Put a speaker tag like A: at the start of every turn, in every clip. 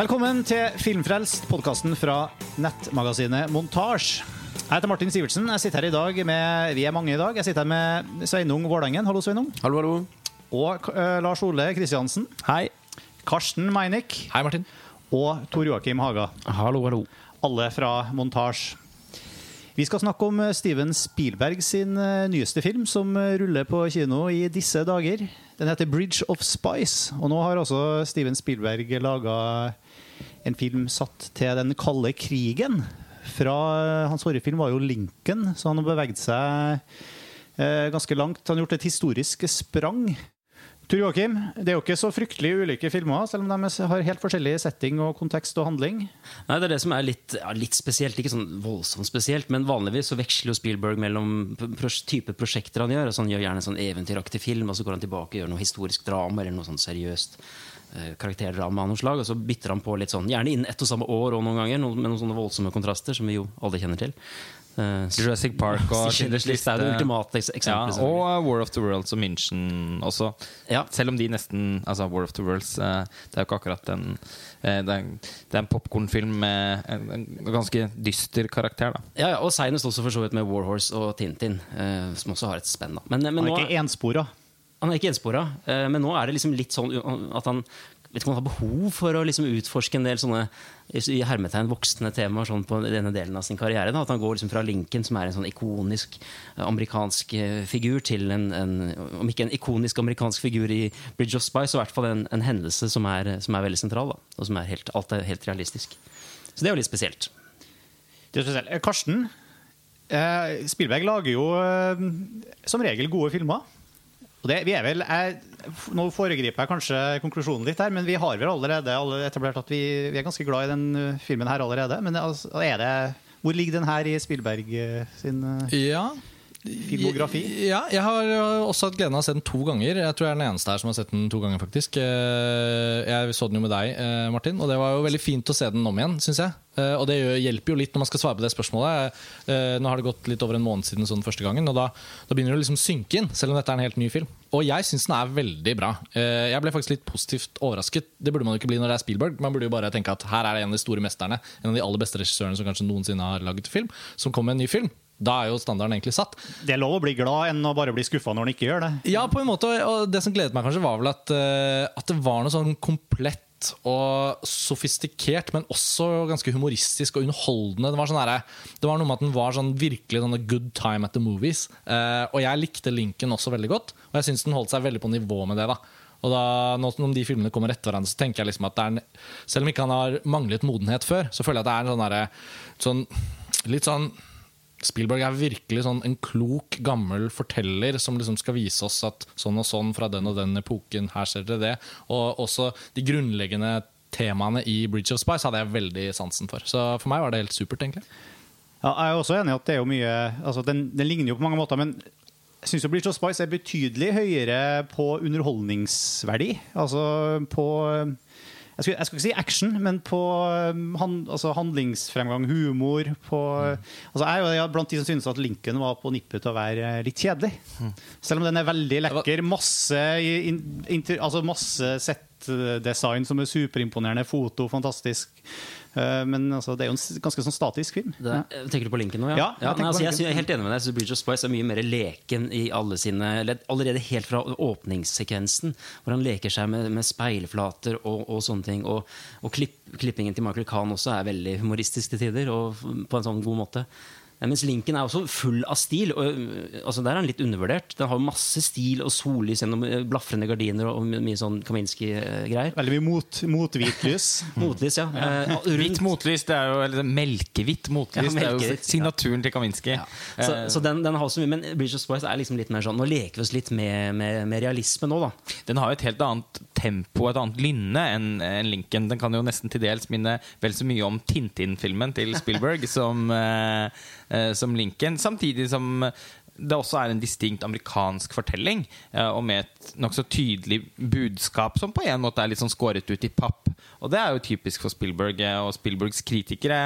A: Velkommen til Filmfrelst, podkasten fra nettmagasinet Montasj. Jeg heter Martin Sivertsen. Jeg sitter her i dag med Vi er mange i dag. Jeg sitter her med Sveinung Vårdengen. Hallo, Sveinung.
B: Hallo, hallo.
A: Og uh, Lars Ole Kristiansen.
B: Hei.
A: Karsten Meinick.
C: Hei, Martin.
A: Og Tor Joakim Haga.
B: Hallo, hallo.
A: Alle fra Montasj. Vi skal snakke om eh, Steven Spielberg sin eh, nyeste film, som ruller på kino i disse dager. Den heter 'Bridge of Spice'. Og nå har også Steven Spielberg laga en film satt til den kalde krigen. Fra Hans forrige film var jo 'Lincoln', så han har beveget seg eh, ganske langt. Han har gjort et historisk sprang. Tor Joakim, det er jo ikke så fryktelig ulike filmer, selv om de har helt forskjellig setting og kontekst og handling.
B: Nei, Det er det som er litt, ja, litt spesielt. Ikke sånn voldsomt spesielt, men vanligvis så veksler jo Spielberg mellom type prosjekter han gjør. Altså han gjør gjerne en sånn eventyraktig film, og så går han tilbake og gjør noe historisk drama eller noe sånn seriøst karakterdrama av noe slag. Og så bytter han på litt sånn, gjerne innen ett og samme år og noen ganger, med noen sånne voldsomme kontraster som vi jo alle kjenner til.
D: Uh, Jurassic Park og
B: Schindlers liste er det ultimate eksempelet.
D: Ja, og War of the Worlds og München også.
B: Ja.
D: Selv om de nesten Altså, War of the Worlds uh, Det er jo ikke akkurat en uh, Det er, det en popkornfilm med en, en, ganske dyster karakter, da.
B: Ja, ja og seinest også for så vidt med Warhorse og Tintin, som også har et spenn. da men, men
A: nå, ikke enspora.
B: Han er ikke enspora, men nå er det liksom litt sånn at han vet ikke om han har behov for å liksom utforske en del sånne i hermetegn voksne temaer sånn på denne delen av sin karriere. Da. At han går liksom fra Lincoln, som er en sånn ikonisk amerikansk figur, til en, en, om ikke en ikonisk amerikansk figur i Bridge of Spice, så i hvert fall en, en hendelse som er, som er, veldig sentral. Da, og som er helt, alt er helt realistisk. Så det er jo litt spesielt.
A: Det er spesielt. Karsten, eh, Spillberg lager jo eh, som regel gode filmer. Det, vi er vel, jeg, nå foregriper jeg kanskje konklusjonen litt her, men vi har vel allerede etablert at vi, vi er ganske glad i den filmen her allerede. Men altså, er det, hvor ligger den her i Spilberg? sin
C: ja.
A: Filmografi?
C: Ja, jeg har også hatt gleden av å se den to ganger. Jeg tror jeg er den eneste her som har sett den to ganger, faktisk. Jeg så den jo med deg, Martin, og det var jo veldig fint å se den om igjen, syns jeg. Og det hjelper jo litt når man skal svare på det spørsmålet. Nå har det gått litt over en måned siden sånn første gangen, og da, da begynner det liksom synke inn, selv om dette er en helt ny film. Og jeg syns den er veldig bra. Jeg ble faktisk litt positivt overrasket. Det burde man jo ikke bli når det er Spielberg. Man burde jo bare tenke at her er det en av de store mesterne, en av de aller beste regissørene som kanskje noensinne har laget film, som kom med en ny film. Da er jo standarden egentlig satt.
A: Det er lov å bli glad enn å bare bli skuffa når han ikke gjør det.
C: Ja, på en måte. Og det som gledet meg, kanskje var vel at, at det var noe sånn komplett og sofistikert, men også ganske humoristisk og underholdende. Det var, sånn der, det var noe med at den var sånn virkelig sånn good time at the movies. Eh, og jeg likte Lincoln også veldig godt, og jeg syns den holdt seg veldig på nivå med det. da og da, nå som de filmene kommer etter hverandre, så tenker jeg liksom at en, selv om ikke han har manglet modenhet før, så føler jeg at det er en sånn, der, sånn litt sånn Spielberg er virkelig sånn en klok, gammel forteller som liksom skal vise oss at sånn og sånn fra den og den epoken, her ser dere det. Og også de grunnleggende temaene i Bridge of Spice hadde jeg veldig sansen for. Så for meg var det helt supert, egentlig.
A: Ja, jeg er også enig i at det er jo mye altså den, den ligner jo på mange måter, men jeg syns Bridge of Spice er betydelig høyere på underholdningsverdi. Altså på jeg skal, jeg skulle ikke si action, men på han, altså handlingsfremgang, humor på, altså Jeg er jo blant de som synes at Lincoln var på nippet til å være litt kjedelig. Selv om den er veldig lekker. Masse, inter, altså masse settdesign som er superimponerende. Foto, fantastisk. Men altså, det er jo en ganske sånn statisk film.
B: Det, tenker du på Lincoln nå?
A: Ja,
B: ja,
A: jeg,
B: nei, altså, jeg, jeg, er helt enig med deg. Bridge of Spice er mye mer leken i alle sine Allerede helt fra åpningssekvensen, hvor han leker seg med, med speilflater og, og, sånne ting. Og, og klipp, klippingen til Michael Khan også er veldig humoristisk til tider, og på en sånn god måte. Mens Lincoln er også full av stil. Og, altså Der er han litt undervurdert. Den har masse stil og sollys gjennom blafrende gardiner og mye sånn Kaminski-greier.
A: Veldig mye mot, mothvitt lys.
B: motlys, ja.
D: ja. Hvitt motlys, det er jo eller, melkehvitt motlys. Ja, det er jo signaturen til Kaminski.
B: Ja. Så, så den, den, har så mye Men Bridge of Spice er liksom litt mer sånn Nå leker vi oss litt med, med, med realisme nå, da.
D: Den har jo et helt annet tempo, et annet lynne enn en Lincoln. Den kan jo nesten til dels minne vel så mye om Tintin-filmen til Spielberg som eh, som Lincoln. Samtidig som det også er en distinkt amerikansk fortelling, eh, og med et nokså tydelig budskap som på en måte er litt sånn skåret ut i papp. Og det er jo typisk for Spielberg, eh, og Spielbergs kritikere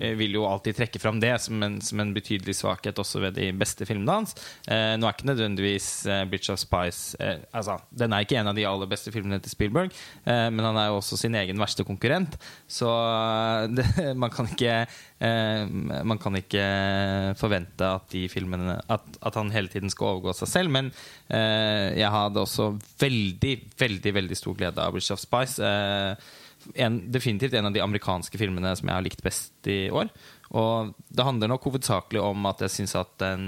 D: eh, vil jo alltid trekke fram det som en, som en betydelig svakhet også ved de beste filmene hans. Eh, nå er ikke nødvendigvis Bitch of Spice eh, altså, Den er ikke en av de aller beste filmene til Spielberg, eh, men han er jo også sin egen verste konkurrent, så eh, det, man kan ikke eh, Man kan ikke forvente at de filmene at, at han hele tiden skal overgå seg selv, men eh, jeg hadde også veldig, veldig, veldig stor glede av Bridge of Spice. Eh, en, definitivt en av de amerikanske filmene som jeg har likt best i år. Og det handler nok hovedsakelig om at jeg syns at den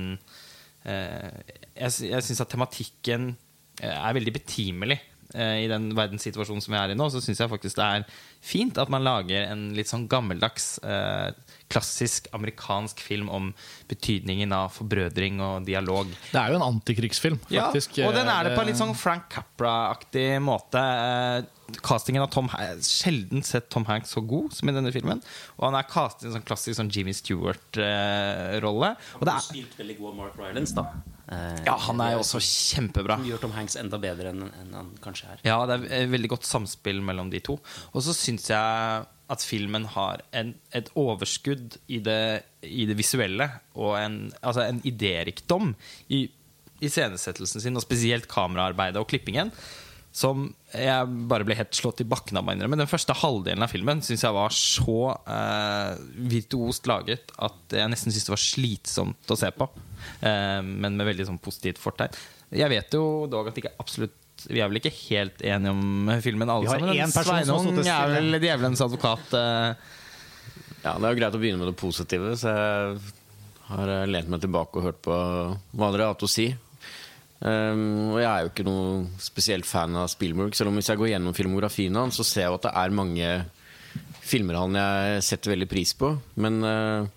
D: eh, Jeg, jeg syns at tematikken eh, er veldig betimelig. Eh, I den verdenssituasjonen som vi er i nå, så syns jeg faktisk det er fint at man lager en litt sånn gammeldags, eh, klassisk amerikansk film om betydningen av forbrødring og dialog.
C: Det er jo en antikrigsfilm, faktisk.
D: Ja, og den er det på en
C: Eh,
D: litt sånn Frank Capra-aktig måte. Eh, Castingen av Tom Hanks Sjelden sett Tom Hanks så god som i denne filmen. Og han er castet i en sånn klassisk sånn Jimmy Stewart-rolle. og det er,
B: spilt veldig god Mark Rylance, da. Eh,
D: ja, han er jo også kjempebra.
B: Som gjør Tom Hanks enda bedre enn enn han kanskje er.
D: Ja, det er et veldig godt samspill mellom de to. Og så syns jeg at filmen har en, et overskudd i det, i det visuelle og en, altså en idérikdom i iscenesettelsen sin, og spesielt kameraarbeidet og klippingen, som jeg bare ble helt slått i bakken av. Men. Den første halvdelen av filmen syns jeg var så eh, virtuost laget at jeg nesten syntes det var slitsomt å se på. Eh, men med veldig sånn positivt fortegn. Jeg vet jo dog at ikke absolutt vi er vel ikke helt enige om filmen alle
A: Vi har
D: sammen.
A: én person
D: Sveinung er vel djevelens advokat. eh.
E: Ja, Det er jo greit å begynne med det positive, så jeg har eh, lent meg tilbake og hørt på hva dere har hatt å si. Um, og jeg er jo ikke noe spesielt fan av Spielberg, selv om hvis jeg går gjennom filmografien hans, så ser jeg at det er mange filmer han jeg setter veldig pris på. Men uh,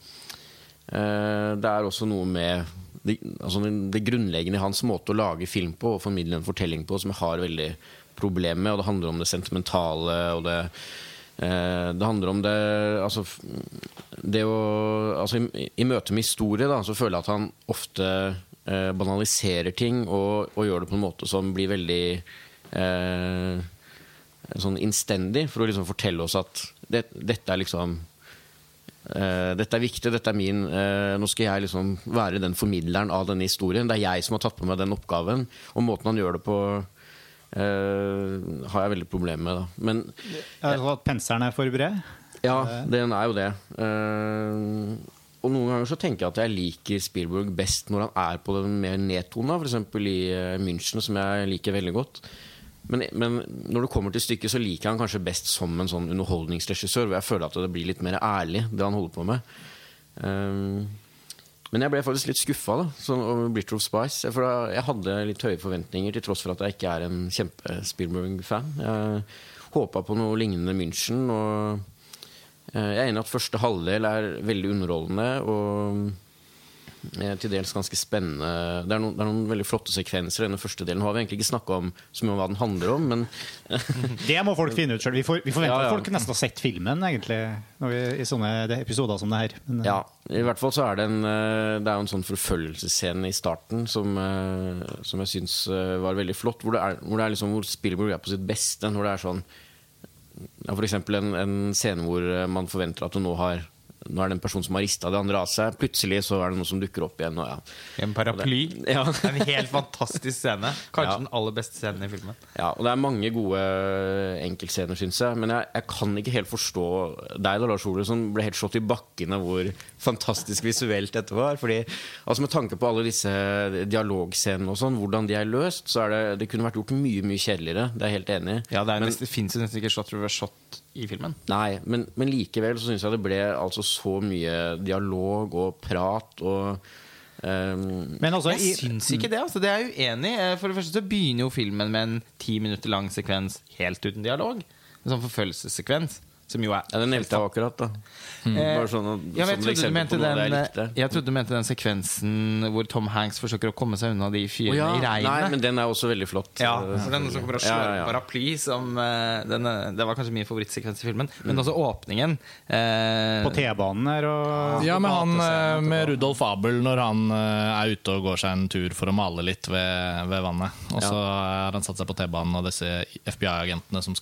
E: uh, det er også noe med det, altså det, grunnleggende i hans måte å lage film på og formidle en fortelling på som jeg har veldig problem med. Og det handler om det sentimentale og det eh, Det handler om det Altså, det å altså i, I møte med historie da, så føler jeg at han ofte eh, banaliserer ting og, og gjør det på en måte som blir veldig eh, sånn innstendig, for å liksom fortelle oss at det, dette er liksom Uh, dette er viktig, dette er min Uh, Nå skal jeg liksom være den formidleren av denne historien. Det er jeg som har tatt på meg den oppgaven. Og måten han gjør det på, uh, har jeg veldig problemer med. Da. Men
A: Altså at penselen er for bred?
E: ja, den er jo det. Og noen ganger så tenker jeg at jeg liker Spielberg best når han er på den mer nedtona, f.eks. i eh, München, som jeg liker veldig godt. Men, men når det kommer til stykket, så liker jeg han kanskje best som en sånn underholdningsregissør, hvor jeg føler at det blir litt mer ærlig, det han holder på med. Um, men jeg ble faktisk litt skuffa sånn over Bridge of Spice. For jeg hadde litt høye forventninger, til tross for at jeg ikke er en kjempe-Spielberg-fan. Jeg håpa på noe lignende München. Og jeg er enig i at første halvdel er veldig underholdende og eh, til dels ganske spennende. Det er, noen, det er noen veldig flotte sekvenser i denne første delen. Har vi egentlig ikke snakka om så mye om hva den handler om, men
A: Det må folk finne ut sjøl. Vi, får- vi forventer
E: Ja, ja.
A: at folk nesten har sett filmen egentlig, når vi, i sånne episoder som det her. Men, eh,
E: Ja, i hvert fall så er det en eh, Det er en sånn forfølgelsesscene i starten som, eh, som jeg syns eh, var veldig flott. Hvor, det er, hvor, det er liksom, hvor Spielberg er på sitt beste. Hvor det er sånn ja, eksempel en, en scene hvor eh, man forventer at du nå har nå er det en person som har rista det andre av seg. Plutselig så er det noe som dukker opp igjen. Og ja.
D: En paraply. Det ja. en helt fantastisk scene. Kanskje
E: Ja.
D: den aller beste scenen i filmen.
E: Ja, og det er mange gode enkeltscener, syns jeg. Men jeg, jeg kan ikke helt forstå deg da, Lars Ole, som ble helt slått i bakken av hvor fantastisk visuelt dette var. Fordi, altså Med tanke på alle disse dialogscenene og sånn, hvordan de er løst, så er det, det kunne vært gjort mye mye kjedeligere. Det er jeg helt enig i.
D: Ja, Det, er
E: Men-
D: nesten- det fins nesten ikke shot reverse shot i filmen.
E: Nei, men, men likevel så syns jeg det ble altså så mye dialog og prat og Um,
A: Men altså,
D: Jeg
A: i,
D: syns ikke det. altså Det er jeg uenig i. Eh, For det første så begynner jo filmen med en ti minutter lang sekvens helt uten dialog. En sånn forfølgelsessekvens. Som jo er
E: Ja, Den nevnte jeg akkurat, da. Bare sånn,
D: Eh, ja, men jeg,
E: sånn
D: trodde den,
E: jeg
D: jeg trodde du mente den sekvensen hvor Tom Hanks forsøker å komme seg unna de
E: fyrene
D: fyrene
E: ja,
D: i
E: nei, men den er også veldig flott.
D: Ja, for den som kommer og
E: Ja,
D: slår
E: ja, ja.
D: paraply som, eh, den, eh, Det var kanskje min favorittsekvens i filmen. Men også åpningen. eh,
A: På T-banen her og
C: Ja, med han eh, med. Rudolf Abel når han er ute og går seg en tur for å male litt ved, ved vannet. Og så har han satt seg på T-banen og disse FBI-agentene som,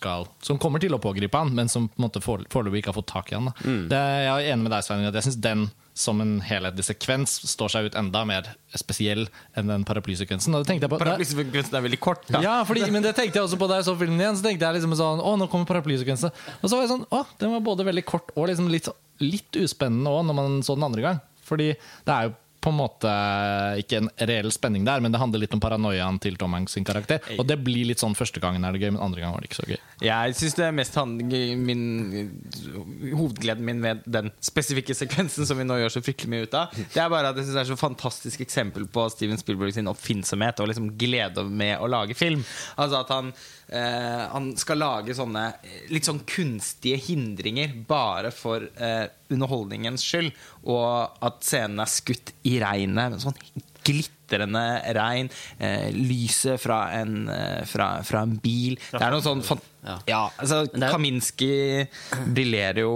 C: som kommer til å pågripe han, men som på en måte foreløpig ikke har fått tak i han. Da. Det, jeg er enig med deg, Svein, at jeg syns den som en helhetlig sekvens står seg ut enda mer spesiell enn den paraplysekvensen.
D: Paraplysekvensen er veldig kort. Da.
C: ja, fordi, men det tenkte jeg også på da jeg så filmen igjen. Så tenkte jeg liksom sånn, å, nå kommer paraplysekvensen Og så var jeg sånn, å, den var både veldig kort og liksom litt, litt uspennende òg, når man så den andre gang. Fordi det er jo på en måte ikke en reell spenning der, men det handler litt om paranoiaen til Tom Hanks sin karakter. Og det blir litt sånn første gangen er det gøy, men andre gangen var det ikke så gøy.
D: Jeg syns det er mest min, hovedgleden min med den spesifikke sekvensen som vi nå gjør så fryktelig mye ut av, det er bare at jeg synes det er så fantastisk eksempel på Steven Spielberg sin oppfinnsomhet og liksom glede med å lage film. Altså at han, eh, han skal lage sånne eh, litt sånn kunstige hindringer bare for eh, underholdningens skyld, og at scenen er skutt i regnet. med Sånn glitrende regn, eh, lyset fra en, eh, fra, fra en bil Det er noe sånn fan
B: Ja.
D: ja, altså
B: jo,
D: Kaminski briljerer jo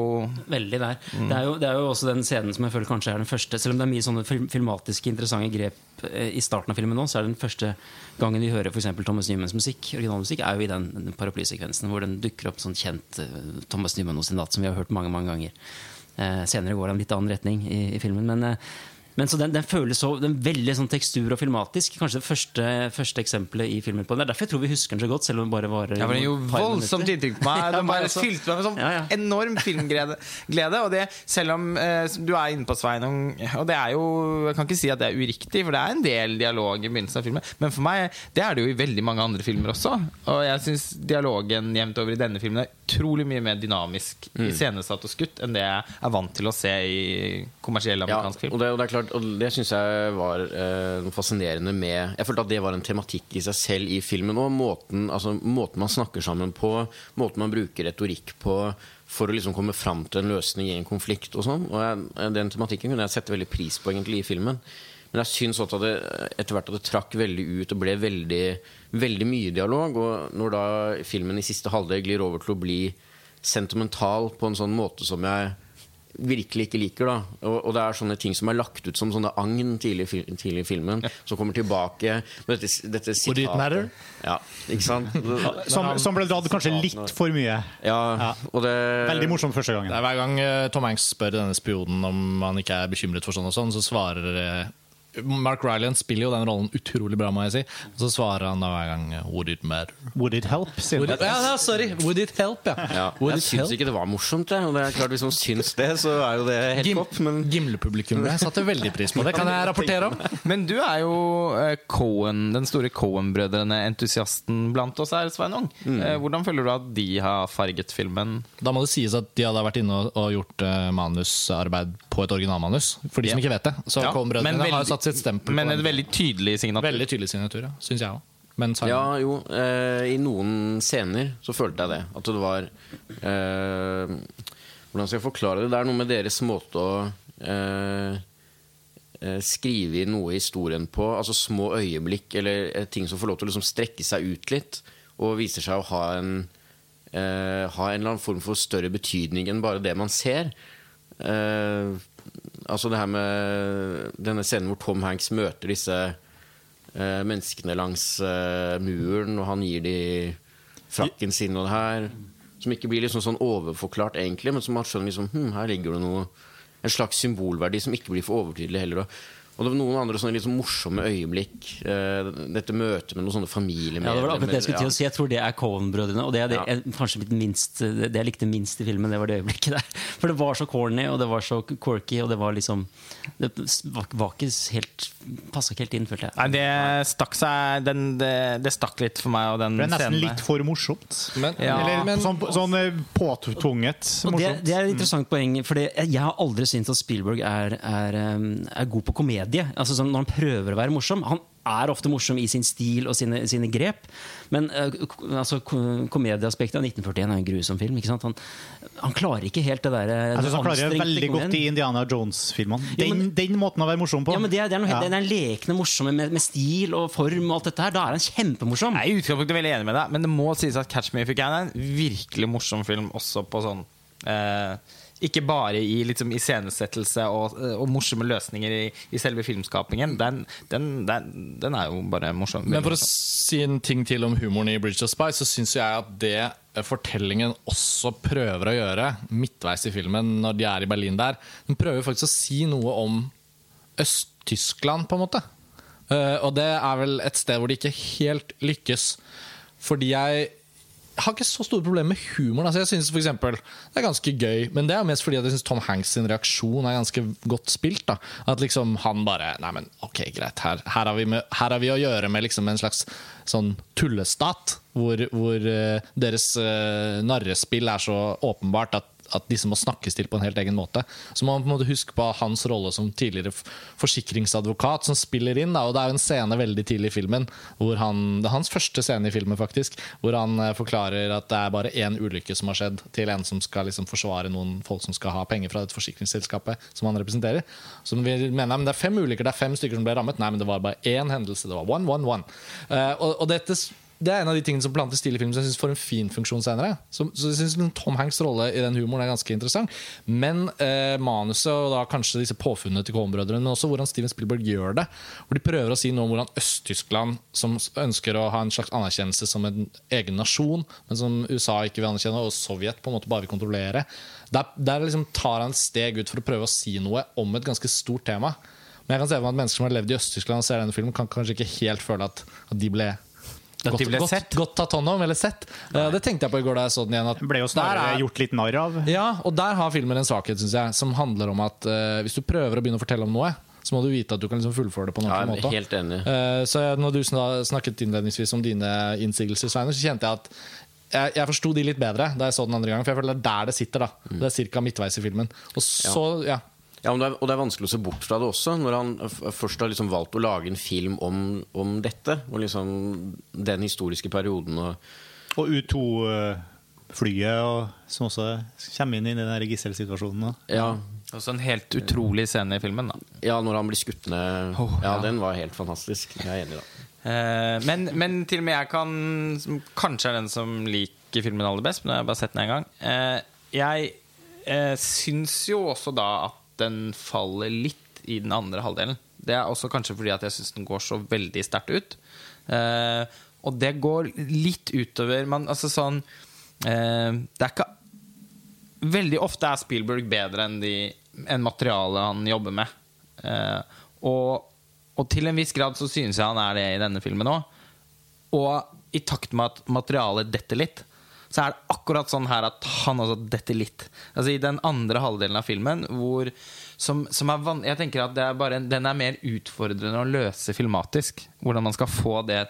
B: Veldig der. Det, er jo, det er jo også den scenen som jeg føler kanskje er den første Selv om det er mye sånne filmatiske interessante grep eh, i starten av filmen nå, så er det den første gangen vi hører for Thomas Newmans musikk, originalmusikk, er jo i den, den paraplysekvensen hvor den dukker opp sånn kjent eh, Thomas Newman hos en natt, som vi har hørt mange mange ganger. Eh, senere går det en litt annen retning i, i filmen. Men, eh, men så den, den føles så den veldig sånn tekstur og filmatisk. Kanskje det første, første eksempelet i filmen på den. Det er derfor jeg tror vi husker den så godt, selv om den bare varer
D: Ja, for Den gjorde voldsomt inntrykk på meg. Den bare fylte meg med sånn
B: Ja, ja.
D: enorm filmglede. Glede, og det, selv om eh, du er inne på, Svein, og det er jo Jeg kan ikke si at det er uriktig, for det er en del dialog i begynnelsen av filmen. Men for meg det er det jo i veldig mange andre filmer også. Og jeg syns dialogen jevnt over i denne filmen er utrolig mye mer dynamisk
E: Mm.
D: iscenesatt og skutt enn det jeg er vant til å se i kommersiell
E: Ja,
D: film.
E: og det, og det er klart, og det syns jeg var eh, fascinerende med Jeg følte at det var en tematikk i seg selv i filmen. Og måten, altså, måten man snakker sammen på, måten man bruker retorikk på for å liksom komme fram til en løsning i en konflikt. og sånn Og jeg, Den tematikken kunne jeg sette veldig pris på egentlig i filmen. Men jeg syns også at det etter hvert at det trakk veldig ut og ble veldig, veldig mye dialog. Og når da filmen i siste halvdel glir over til å bli sentimental på en sånn måte som jeg virkelig ikke liker. da og, og det er sånne ting som er lagt ut som sånne agn tidlig, i tidlig i filmen, som kommer tilbake med dette, dette
C: Would it matter?
E: Ja, ikke sant?
A: Som, som ble dratt kanskje litt for mye.
E: Ja, og det
A: Veldig morsomt første
C: Det
A: gangen.
C: er Hver gang eh, Tom Hanks spør denne spionen om han ikke er bekymret for sånn og sånn, så svarer eh, Mark Ryland spiller jo den rollen utrolig bra, må jeg si. Og så svarer han da hver gang Would it matter?
A: Would it help?
C: Would it, ja, sorry! Would it help, ja.
E: ja,
C: Would
E: jeg syns
C: help?
E: ikke det var morsomt, jeg. Og det er klart Hvis man syns det, så er jo det helt
C: Gim
E: topp. Men
C: Gimle-publikum jeg satte veldig pris på det. Kan jeg rapportere om?
D: Men du er jo eh, Cohen, den store Cohen-brødrene-entusiasten blant oss her, Sveinung.
E: Mm.
D: Eh, hvordan føler du at de har farget filmen?
C: Da må det sies at de hadde vært inne og, gjort eh, manusarbeid på et originalmanus. For de som
D: Ja.
C: ikke vet det. Så
D: Ja,
C: Coen-brødrene
D: men
C: har jo satt sitt stempel
D: Men en veldig tydelig signatur.
C: Veldig tydelig signatur, ja. Syns jeg òg. Men
E: ja, jo. Eh, I noen scener så følte jeg det. At det var eh, Hvordan skal jeg forklare det? Det er noe med deres måte å eh, eh, skrive inn noe i historien på. Altså små øyeblikk eller eh, ting som får lov til å liksom strekke seg ut litt. Og viser seg å ha en, eh, ha en eller annen form for større betydning enn bare det man ser. Eh, altså det her med denne scenen hvor Tom Hanks møter disse eh, menneskene langs eh, muren, og han gir de frakken sin og det her. Som ikke blir liksom sånn overforklart, egentlig, men som man skjønner liksom, hm, her ligger det noe En slags symbolverdi som ikke blir for overtydelig heller. Og, det var noen andre sånne sånn morsomme øyeblikk. Eh, dette møtet med noen sånne familiemedlemmer.
B: Ja, det var akkurat det jeg skulle til å si. Jeg tror det er Cohen-brødrene. Og det er det,
E: Ja.
B: jeg- kanskje mitt minst, det jeg likte minst i filmen, det var det øyeblikket der. For det var så corny, og det var så quirky, og det var liksom Det var, ikke helt Passa ikke helt inn, følte jeg.
D: Nei, det stakk seg den, det, det stakk litt for meg, og den
A: Det er nesten
D: scenen
A: litt for morsomt.
C: Men,
D: Ja.
A: Eller
C: men,
A: sånn, sånn eh, påtvunget
B: morsomt. det, det er et interessant poeng, for jeg har aldri syntes at Spielberg er, er, um, er god på komedie. Altså sånn, Når han prøver å være morsom. Han er ofte morsom i sin stil og sine, sine grep. Men uh, altså, komedieaspektet av 1941 er en grusom film. ikke sant? Han, han klarer ikke helt det der
A: Jeg syns han klarer det veldig godt i Indiana Jones-filmene. Den, den måten å være morsom på.
B: Ja, men det det er noe
A: Ja.
B: Den er lekne morsomme med, med stil og form og alt dette her. Da er han kjempemorsom.
D: Jeg er i utgangspunktet veldig enig med deg, men det må sies at Catch Me If You Can er en virkelig morsom film også på sånn eh, Ikke bare i liksom, iscenesettelse og, eh, og morsomme løsninger i, i selve filmskapingen. Den, den, den, den er jo bare morsom.
C: Men for å si en ting til om humoren i Bridge of Spice, så syns jeg at det eh, fortellingen også prøver å gjøre, midtveis i filmen, når de er i Berlin der, den prøver faktisk å si noe om Øst-Tyskland, på en måte. Eh, og det er vel et sted hvor de ikke helt lykkes. Fordi jeg har ikke så store problemer med humoren. Altså jeg synes for eksempel, Det er ganske gøy, men det er mest fordi jeg synes Tom Hanks sin reaksjon er ganske godt spilt. da At liksom han bare Nei, men ok, greit, her, her, har, vi med, her har vi å gjøre med liksom en slags sånn tullestat, hvor, hvor uh, deres uh, narrespill er så åpenbart at at disse må snakkes til på en helt egen måte. Så må man på en måte huske på hans rolle som tidligere forsikringsadvokat som spiller inn. Da. Og det er jo en scene veldig tidlig i filmen, han, det er hans første scene i filmen faktisk, hvor han eh, forklarer at det er bare én ulykke som har skjedd, til en som skal liksom forsvare noen folk som skal ha penger fra dette forsikringsselskapet som han representerer. Som vi mener, men det er fem ulykker, det er fem stykker som ble rammet. Nei, men det var bare én hendelse. Det var one, one, one. Uh, og, og dette det er en av de tingene som planter stil i filmen som jeg synes får en fin funksjon senere. Så, så jeg synes Tom Hanks' rolle i den humoren er ganske interessant. Men eh, manuset og da kanskje disse påfunnene til Coen-brødrene, men også hvordan Steven Spielberg gjør det. Hvor de prøver å si noe om hvordan Øst-Tyskland, som ønsker å ha en slags anerkjennelse som en egen nasjon, men som USA ikke vil anerkjenne, og Sovjet på en måte bare vil kontrollere, der, der liksom tar han et steg ut for å prøve å si noe om et ganske stort tema. Men jeg kan se at mennesker som har levd i Øst-Tyskland og ser denne filmen, kan kanskje ikke helt føle at, at de ble
D: At de
C: godt,
D: ble
C: godt,
D: sett?
C: godt tatt hånd om, eller sett. Uh, det tenkte jeg på i går da jeg så den igjen. At
A: Ble jo snarere
C: er-
A: gjort litt narr av.
C: Ja, og der har filmen en svakhet, syns jeg, som handler om at uh, hvis du prøver å begynne å fortelle om noe, så må du vite at du kan liksom fullføre det på en
E: Ja,
C: ordentlig
E: jeg er
C: måte.
E: helt enig.
C: Uh, så når du snakket innledningsvis om dine innsigelser, Sveiner, så kjente jeg at jeg, jeg forsto de litt bedre da jeg så den andre gangen. For jeg føler det er der det sitter. da
E: Mm.
C: Det er ca. midtveis i filmen. Og så, ja.
E: Ja, men det er, og det er vanskelig å se bort fra det også, når han først har liksom valgt å lage en film om, om dette. Og liksom den historiske perioden. Og,
A: Og U2-flyet, som også kommer inn i den der gisselsituasjonen. da.
E: ja,
D: Også en helt utrolig scene i filmen. da
E: ja, når han blir skutt ned.
D: Oh,
E: ja,
D: ja.
E: den var helt fantastisk. Jeg er enig, da.
D: Eh, men, men til og med jeg kan Som kanskje er den som liker filmen aller best, men jeg har bare sett den én gang. Eh, jeg eh, syns jo også da at den faller litt i den andre halvdelen. Det er også kanskje fordi at jeg syns den går så veldig sterkt ut. Eh, og det går litt utover man, Altså sånn eh, Det er ikke Veldig ofte er Spielberg bedre enn, de, enn materialet han jobber med. Eh, og, og til en viss grad så synes jeg han er det i denne filmen òg. Og i takt med at materialet detter litt, så er det akkurat sånn her at han også detter litt. Altså I den andre halvdelen av filmen, hvor som, som er van Jeg tenker at det er bare, den er mer utfordrende å løse filmatisk. Hvordan man skal få det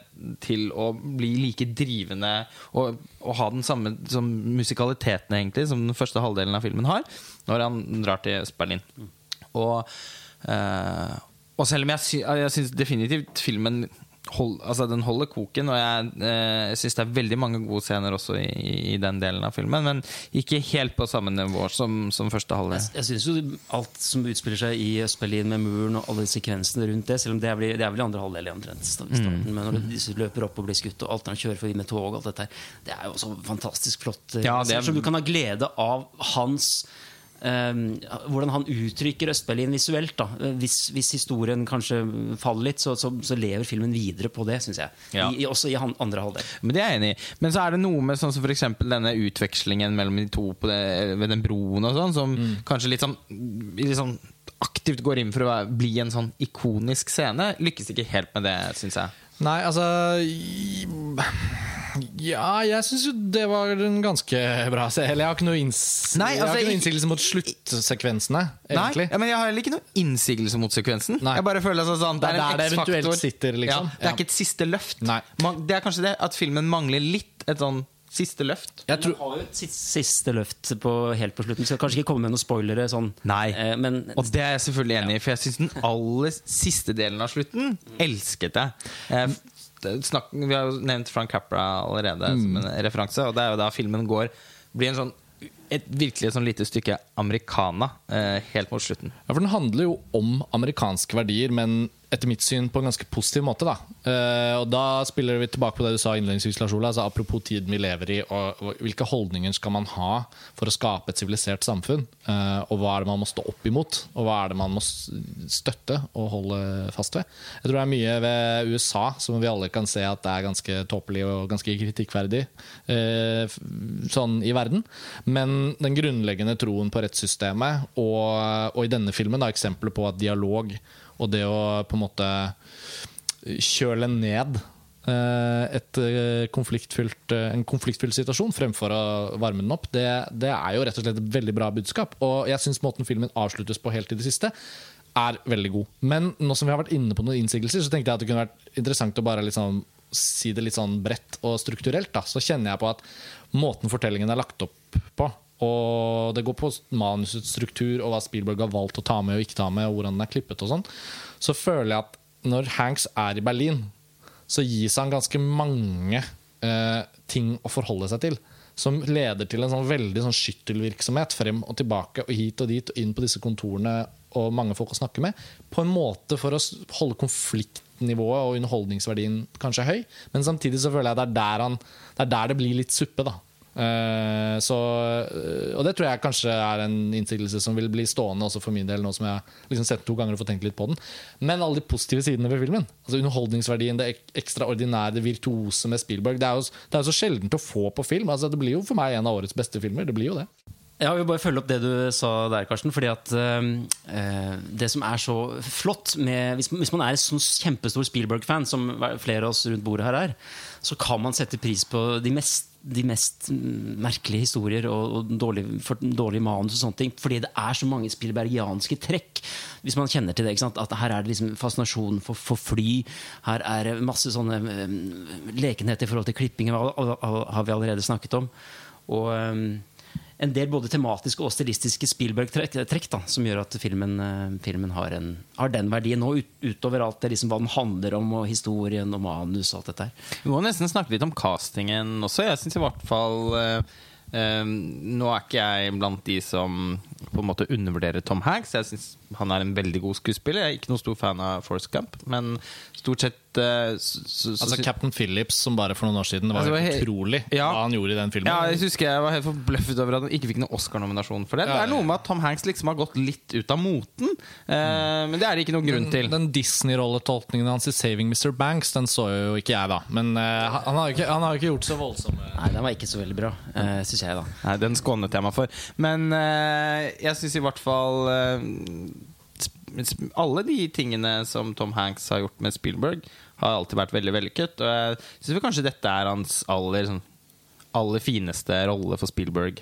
D: til å bli like drivende og, og ha den samme som musikaliteten egentlig som den første halvdelen av filmen har, når han drar til Øst-Berlin. Og, eh, og selv om jeg, sy jeg syns definitivt filmen hold, altså den holder koken, og jeg, eh, syns det er veldig mange gode scener også i, i den delen av filmen, men ikke helt på samme nivå som, som første halvdel.
B: Jeg, jeg syns jo alt som utspiller seg i Øst-Berlin med muren og alle sekvensene rundt det, selv om det er det er vel andre halvdel i omtrent i starten, men når de løper opp og blir skutt, og alt når de kjører forbi med tog alt dette her, det er jo også fantastisk flott. eh,
D: Ja, det er-
B: Som du kan ha glede av hans hvordan han uttrykker Øst-Berlin visuelt. Da. Hvis, hvis historien kanskje faller litt, så, så, så lever filmen videre på det, syns jeg.
D: Ja.
B: I, også i han, andre halvdel.
D: Men det er jeg enig i. Men så er det noe med sånn som for eksempel denne utvekslingen mellom de to på det, ved den broen og sånn, som kanskje litt sånn, litt sånn aktivt går inn for å bli en sånn ikonisk scene. Lykkes ikke helt med det, syns jeg.
C: Nei, altså Ja, jeg syns jo det var en ganske bra se- Eller jeg har ikke noe, inns
D: Nei,
C: jeg har
D: altså,
C: ikke noe innsigelse mot sluttsekvensene, egentlig.
D: Nei, ja, men Jeg har heller ikke noe innsigelse mot sekvensen.
C: Nei.
D: Jeg bare føler altså sånn, Det
C: Det er
D: er en
C: der det eventuelt
D: X-faktor.
C: sitter, liksom.
D: Ja, det er
C: Ja.
D: ikke et siste løft.
C: Nei.
D: Man, det er kanskje det at filmen mangler litt et sånn siste løft.
C: Jeg tror,
B: har jo et siste, løft på, helt på slutten. Skal kanskje ikke komme med noen spoilere. Sånn.
D: Nei.
B: Eh, men
D: Og det er jeg selvfølgelig enig i, for jeg syns den aller siste delen av slutten elsket jeg. Eh, det- snakk, vi har jo nevnt Frank Capra allerede som en referanse, og det er jo da filmen går blir en sånn et virkelig sånn lite stykke americana eh, helt mot slutten.
C: Ja, for Den handler jo om amerikanske verdier, men etter mitt syn på en ganske positiv måte. Da Eh, Og da spiller vi tilbake på det du sa innledningsvis, Lars Ola. Altså, apropos tiden vi lever i, og hvilke holdninger skal man ha for å skape et sivilisert samfunn? Eh, Og hva er det man må stå opp imot, og hva er det man må støtte og holde fast ved? Jeg tror det er mye ved USA som vi alle kan se at det er ganske tåpelig og ganske kritikkverdig eh, sånn i verden. Men den grunnleggende troen på rettssystemet, og, og i denne filmen da, eksempler på at dialog og det å på en måte kjøle ned eh, et eh, konfliktfylt, eh, en konfliktfylt situasjon fremfor å varme den opp, det, det er jo rett og slett et veldig bra budskap. Og jeg syns måten filmen avsluttes på helt i det siste, er veldig god. Men nå som vi har vært inne på noen innsigelser, så tenkte jeg at det kunne vært interessant å bare liksom si det litt sånn bredt og strukturelt. Da. Så kjenner jeg på at måten fortellingen er lagt opp på, og det går på manusets struktur og hva Spielberg har valgt å ta med og ikke ta med, og hvordan den er klippet og sånn, så føler jeg at når Hanks er i Berlin, så gis han ganske mange eh, ting å forholde seg til. Som leder til en sånn veldig sånn skyttelvirksomhet frem og tilbake og hit og dit og inn på disse kontorene og mange folk å snakke med. På en måte for å holde konfliktnivået og underholdningsverdien kanskje høy. Men samtidig så føler jeg det er der, han, det, er der det blir litt suppe. da Eh, så, eh, og det tror jeg kanskje er en innsigelse som vil bli stående også for min del, nå som jeg har liksom sett to ganger og fått tenkt litt på den. Men alle de positive sidene ved filmen. Altså Underholdningsverdien, det ek- ekstraordinære, det virtuose med Spielberg. Det er jo, det er jo så sjeldent å få på film. Altså Det blir jo for meg en av årets beste filmer. Det blir jo det.
B: Jeg vil bare følge opp det du sa der, Karsten. fordi at eh, Det som er så flott med Hvis, hvis man er en sånn kjempestor Spielberg-fan, som flere av oss rundt bordet her er, så kan man sette pris på de mest, de mest mm, merkelige historier og, og dårlige, for, dårlig manus og sånne ting. Fordi det er så mange Spielbergianske trekk. Hvis man kjenner til det. At her er det liksom fascinasjon for, for fly. Her er masse sånne um, lekenhet i forhold til klipping, har vi allerede snakket om. Og eh, en del både tematiske og stilistiske Spielberg-trekk som gjør at filmen, eh, filmen har, en, har den verdien nå, ut, utover alt det liksom, hva den handler om, og historien og manus og alt dette.
D: Vi må nesten snakke litt om castingen også. Jeg synes i hvert fall eh, Nå er ikke jeg blant de som på en måte undervurderer Tom Hanks. Jeg synes han er en veldig god skuespiller. Jeg er ikke noen stor fan av Forrest Gump, men stort sett så, så, så,
C: Altså Captain Phillips, som bare for noen år siden Det var
D: Altså, var
C: helt utrolig
D: Ja.
C: hva han gjorde i den filmen.
D: Ja, jeg husker jeg var helt forbløffet over at han ikke fikk noen Oscar-nominasjon for det.
C: Ja,
D: Det er noe med at Tom Hanks liksom har gått litt ut av moten, eh, men det er det ikke noen grunn til.
C: Den Disney-rolletolkningen hans i 'Saving Mr. Banks' Den så jo ikke jeg, da. Men uh, han, har jo ikke, han har ikke gjort så voldsomme
B: Nei, den var ikke så veldig bra, uh, syns jeg, da.
D: Nei, den skånet jeg meg for. Men uh, jeg syns i hvert fall eh, Alle de tingene som Tom Hanks har gjort med Spielberg, har alltid vært veldig vellykket. Og jeg syns kanskje dette er hans aller, sånn, aller fineste rolle for Spielberg.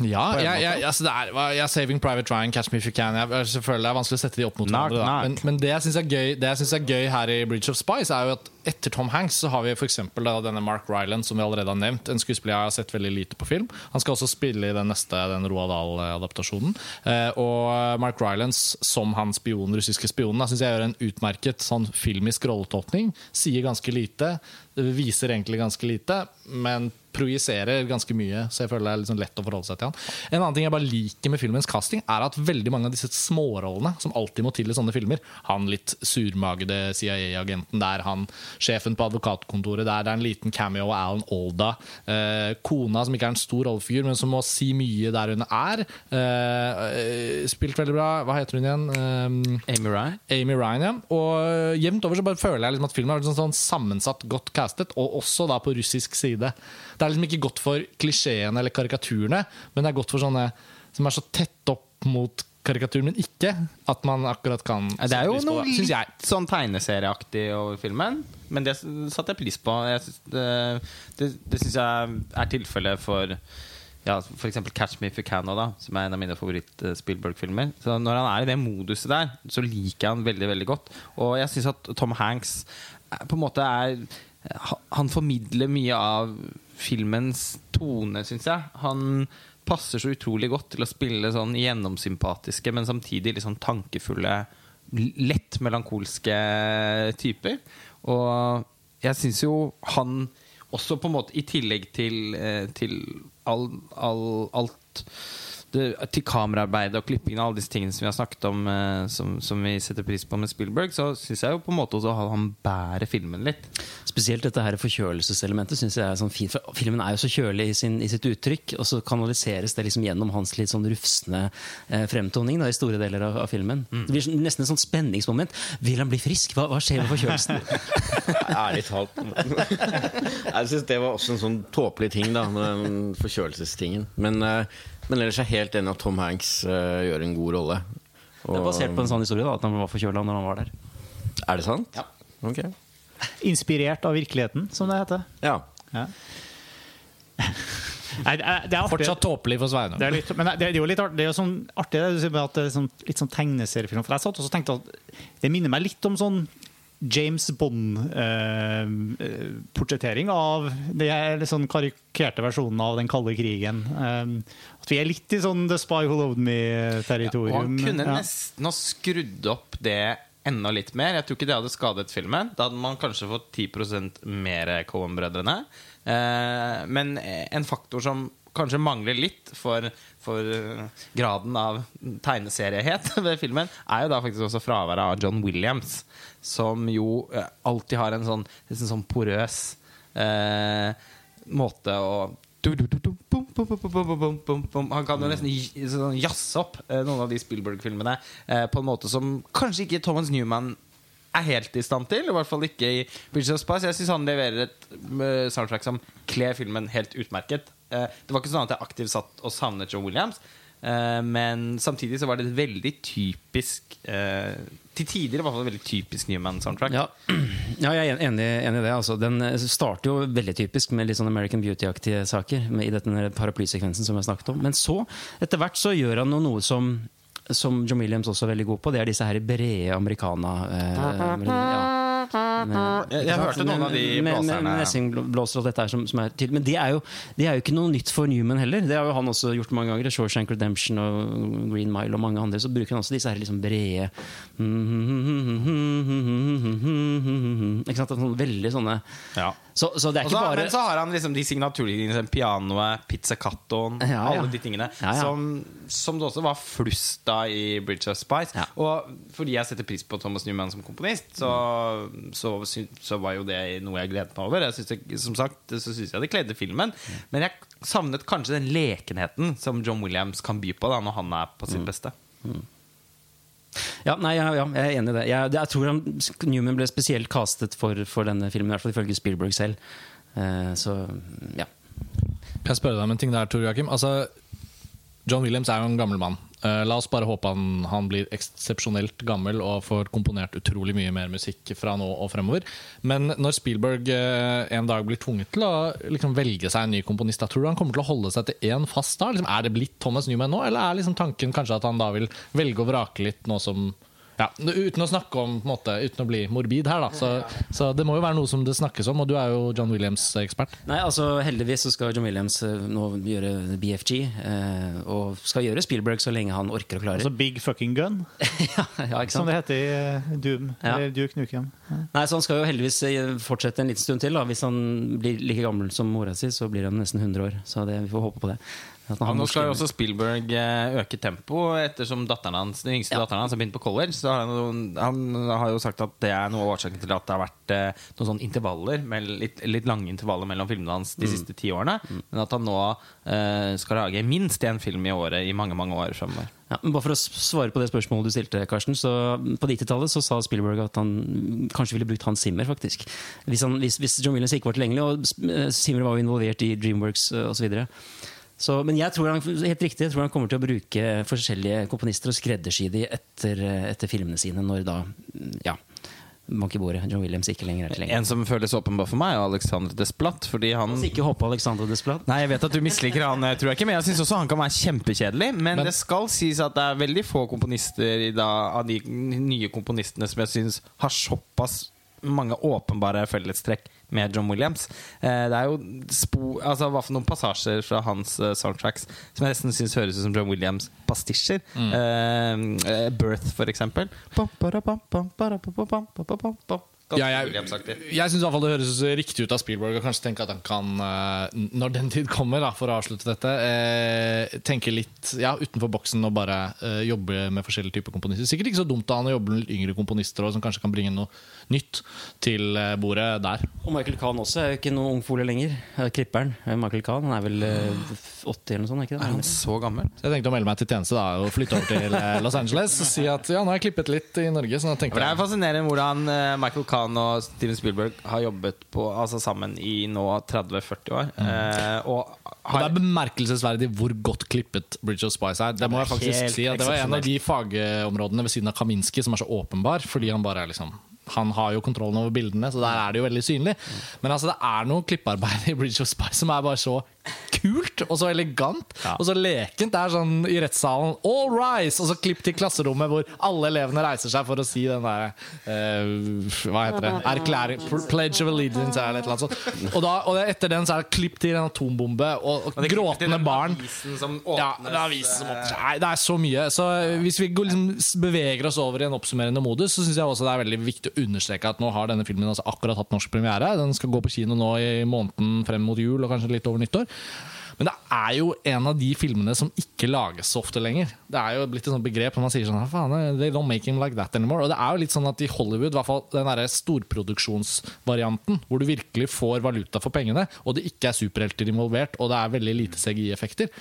C: Ja, jeg, jeg, altså det er, jeg Saving Private Ryan, Catch Me If You Can. Jeg, selvfølgelig er det vanskelig å sette de opp mot hverandre. Men, men det jeg syns er, er gøy her i Bridge of Spice, er jo at etter Tom Hanks så har vi for da denne Mark Ryland, som vi allerede har nevnt. En skuespiller jeg har sett veldig lite på film. Han skal også spille i den neste den Roald Dahl-adaptasjonen. Eh, og Mark Ryland som han spion, russiske spionen syns jeg gjør en utmerket sånn filmisk rolletolkning. Sier ganske lite, viser egentlig ganske lite, men projiserer ganske mye, så jeg føler det er sånn lett å forholde seg til han. En annen ting jeg bare liker med filmens casting, er at veldig mange av disse smårollene som alltid må til i sånne filmer, han litt surmagede CIA-agenten der, han sjefen på advokatkontoret der, det er en liten cameo av Alan Alda, eh, kona som ikke er en stor rollefigur, men som må si mye der hun er, eh, eh, spilt veldig bra, hva heter hun igjen? Eh,
D: Amy Ryan?
C: Amy Ryan, ja. Og jevnt over så bare føler jeg liksom at filmen er sånn, sånn sammensatt, godt castet, og også da på russisk side. Det er liksom ikke godt for klisjeene eller karikaturene, men det er godt for sånne som er så tett opp mot karikaturen, men ikke at man akkurat kan
D: Det er jo noe
C: på
D: litt sånn tegneserieaktig over filmen, men det satte jeg pris på. Jeg synes det det, det syns jeg er tilfellet for ja, f.eks. 'Catch Me If You Can', da, som er en av mine favoritt-Spielberg-filmer. Så Når han er i det moduset der, så liker jeg han veldig veldig godt. Og jeg syns at Tom Hanks på en måte er Han formidler mye av filmens tone, syns jeg. Han passer så utrolig godt til å spille sånn gjennomsympatiske, men samtidig litt sånn tankefulle, lett melankolske typer. Og jeg syns jo han også på en måte, i tillegg til, eh, til all, all, alt det, til kameraarbeidet og klippingen og alle disse tingene som vi har snakket om, eh, som, som vi setter pris på med Spielberg, så syns jeg jo på en måte også at han bærer filmen litt.
B: Spesielt dette her forkjølelseselementet synes jeg er sånn fint. For filmen er jo så kjølig i, sin, i sitt uttrykk, og så kanaliseres det liksom gjennom hans litt sånn rufsende eh, fremtoning da, i store deler av, av filmen. Det blir sånn- nesten et sånt spenningsmoment. Vil han bli frisk? Hva, hva skjer med forkjølelsen?
E: Ærlig talt. jeg syns det var også en sånn tåpelig ting, da, med den forkjølelsestingen. Men, eh, men ellers er jeg helt enig at Tom Hanks uh, gjør en god rolle.
B: Det er basert på en sånn historie da, at han var forkjøla når han var der.
E: Er det sant?
B: Ja.
E: Ok.
A: Inspirert av virkeligheten, som det heter.
E: Ja.
A: Ja. Nei, det er, det er artig.
C: Fortsatt tåpelig for Sveinung.
A: Det er, litt, men det er jo litt artig, det er jo sånn artig det du sier med at det er sånn, litt sånn tegneseriefilm. For jeg satt og tenkte at det minner meg litt om sånn James Bond-portrettering av det er sånn karikerte versjonen av den kalde krigen. Eh, at vi er litt i sånn The Spy Who Loved Me-territorium.
D: han kunne
A: Ja.
D: nesten ha skrudd opp det enda litt mer. Jeg tror ikke det hadde skadet filmen. Da hadde man kanskje fått 10 mer Cohen-brødrene. Eh, men en faktor som kanskje mangler litt for, for eh, graden av tegneseriehet ved filmen, er jo da faktisk også fraværet av John Williams, som jo eh, alltid har en sånn, en sånn porøs eh, måte å han kan jo nesten sånn jazze opp eh, noen av de Spielberg-filmene på en måte som kanskje ikke Thomas Newman er helt i stand til. I hvert fall ikke i Bridges of Spice. Jeg syns han leverer et soundtrack som kler filmen helt utmerket. Eh, det var ikke sånn at jeg aktivt satt og savnet Joe Williams. eh, men samtidig så var det et veldig typisk eh, Til tider i hvert fall veldig typisk Newman-soundtrack.
B: Ja. ja, jeg er enig, enig i det. Altså. Den starter jo veldig typisk med litt sånn American Beauty-aktige saker. I denne paraplysekvensen som jeg snakket om. Men så, etter hvert, så gjør han noe som som John Williams også er veldig god på, det er disse her brede americana eh, ja.
D: Jeg- jeg hørte noen av de blåserne.
B: Messingblåser og dette her som, som er til. Men det er, jo, det er jo ikke noe nytt for Newman heller. Det har jo han også gjort mange ganger. Shawshank Redemption og Green Mile og mange andre. Så bruker han også disse her liksom brede Ikke sant? Sånn, veldig sånne
D: Ja.
B: så, så det er ikke
D: Også,
B: bare
D: Men så har han liksom de signaturlinjene. pianoet, pizzacattoen,
B: Ja, ja.
D: alle de tingene.
B: Ja.
D: Som, som det også var flust da i Bridge of Spice. Og fordi jeg setter pris på Thomas Newman som komponist, så, så, så var jo det noe jeg gledet meg over. Jeg synes det, som sagt, så syns jeg det kledde filmen. Men jeg savnet kanskje den lekenheten som John Williams kan by på da når han er på
B: Mm.
D: sitt beste.
B: Ja, nei, ja, ja, jeg er enig i det. Jeg, jeg tror han, Newman ble spesielt castet for, for denne filmen, i hvert fall ifølge Spielberg selv. Uh, så ja.
C: Kan jeg spørre deg om en ting der, Tor Joakim? Altså, John Williams er jo en gammel mann. Eh, la oss bare håpe han, han blir eksepsjonelt gammel og får komponert utrolig mye mer musikk fra nå og fremover. Men når Spielberg eh, en dag blir tvunget til å liksom, velge seg en ny komponist, tror du han kommer til å holde seg til én fast da? Liksom, er det blitt Thomas Newman nå, eller er liksom tanken kanskje at han da vil velge og vrake litt nå som ja, Uten å snakke om på en måte, Uten å bli morbid her, da. Så, så det må jo være noe som det snakkes om, og du er jo John Williams-ekspert.
B: Nei, altså Heldigvis så skal John Williams eh, nå gjøre BFG, eh, og skal gjøre Spielberg så lenge han orker og klarer.
A: Altså Big Fucking Gun,
B: ja, ja, ikke
A: som det heter i eh, Doom.
B: Ja.
A: Eller Duke Nukem.
B: Nei, så Han skal jo heldigvis eh, fortsette en liten stund til. da Hvis han blir like gammel som mora si, så blir han nesten 100 år. Så det, vi får håpe på det.
D: Ja, nå skal jo også Spielberg eh, øke tempoet ettersom datteren hans, den yngste
B: Ja.
D: datteren hans har begynt på college. Så har han, han har jo sagt at det er noe av årsaken til at det har vært eh, noen sånne intervaller litt, litt lange intervaller mellom filmene hans de siste ti årene. Men at han nå eh, skal lage minst én film i året i mange mange år fremover.
B: Ja, men bare for å svare på det spørsmålet du stilte, Karsten. Så på 90-tallet så sa Spielberg at han kanskje ville brukt Hans Zimmer, faktisk. Hvis, han, hvis, hvis John Williams ikke var tilgjengelig, og eh, Zimmer var jo involvert i Dreamworks eh, osv. Så, men jeg tror han, helt riktig, jeg tror han kommer til å bruke forskjellige komponister og skreddersy de etter, etter filmene sine, når da ja, i bordet, John Williams ikke lenger er tilgjengelig.
D: En som føles åpenbar for meg, er Alexander Desplat. Fordi han
B: ikke hoppe Alexander Desplat.
D: Nei, jeg vet at du misliker han, tror jeg ikke, men jeg syns også han kan være kjempekjedelig. Men,
C: Men-
D: det skal sies at det er veldig få komponister i dag, av de nye komponistene som jeg syns har såpass mange åpenbare fellestrekk med John Williams. Eh, det er jo spo, altså, hva for noen passasjer fra hans eh, soundtracks som jeg nesten syns høres ut som John Williams-pastisjer. Mm. Uh, Birth, for eksempel. Bam,
C: Ja, jeg-
D: Williams-aktig.
C: Jeg syns det høres riktig ut av Spielberg og kanskje tenke at han kan, eh, når den tid kommer, da, for å avslutte dette, eh, tenke litt ja, utenfor boksen og bare eh, jobbe med forskjellige typer komponister. Sikkert ikke så dumt av han å jobbe med yngre komponister også, som kanskje kan bringe noe nytt til eh, bordet der.
B: Og Michael Kahn også er jo ikke noen ungfole lenger. Klipperen. eh, Michael Kahn, Han er vel eh, 80 eller noe sånt? er ikke det?
D: Er han så gammel?
C: Så jeg tenkte å melde meg til tjeneste da, og flytte over til Los Angeles og si at ja, nå har jeg klippet litt i Norge. Så da tenkte
D: Det er fascinerende hvordan Michael Kahn og Steven Spielberg har jobbet på, altså sammen i nå 30-40 år. Eh, og
C: Og det er bemerkelsesverdig hvor godt klippet Bridge of Spice er. Det må jeg faktisk si Det var en av de fagområdene ved siden av Kaminski som er så åpenbar, fordi han bare er liksom han har jo kontrollen over bildene, så der er det jo veldig synlig. Men altså, det er noe klippearbeid i Bridge of Spice som er bare så kult og så elegant og så lekent. Det er sånn i rettssalen All rise! Og så klipp til klasserommet hvor alle elevene reiser seg for å si den derre Hva heter det? Erklæring Pledge of Allegiance eller et eller annet sånt. Og, da, og etter den så er det klipp til en atombombe og, og gråtende barn. Ja, det er avisen som åpner. Nei, det er så mye. Så hvis vi går, liksom, beveger oss over i en oppsummerende modus, så syns jeg også det er veldig viktig å understreke at nå har denne filmen altså akkurat hatt norsk premiere. Den skal gå på kino nå i måneden frem mot jul og kanskje litt over nyttår. Men det er jo en av de filmene som ikke lages så ofte lenger. Det er jo blitt et sånt begrep når man sier sånn "Ah, faen, They don't make him like that anymore. Og det er jo litt sånn at i Hollywood, i hvert fall den derre storproduksjonsvarianten, hvor du virkelig får valuta for pengene, og det ikke er superhelter involvert, og det er veldig lite CGI-effekter,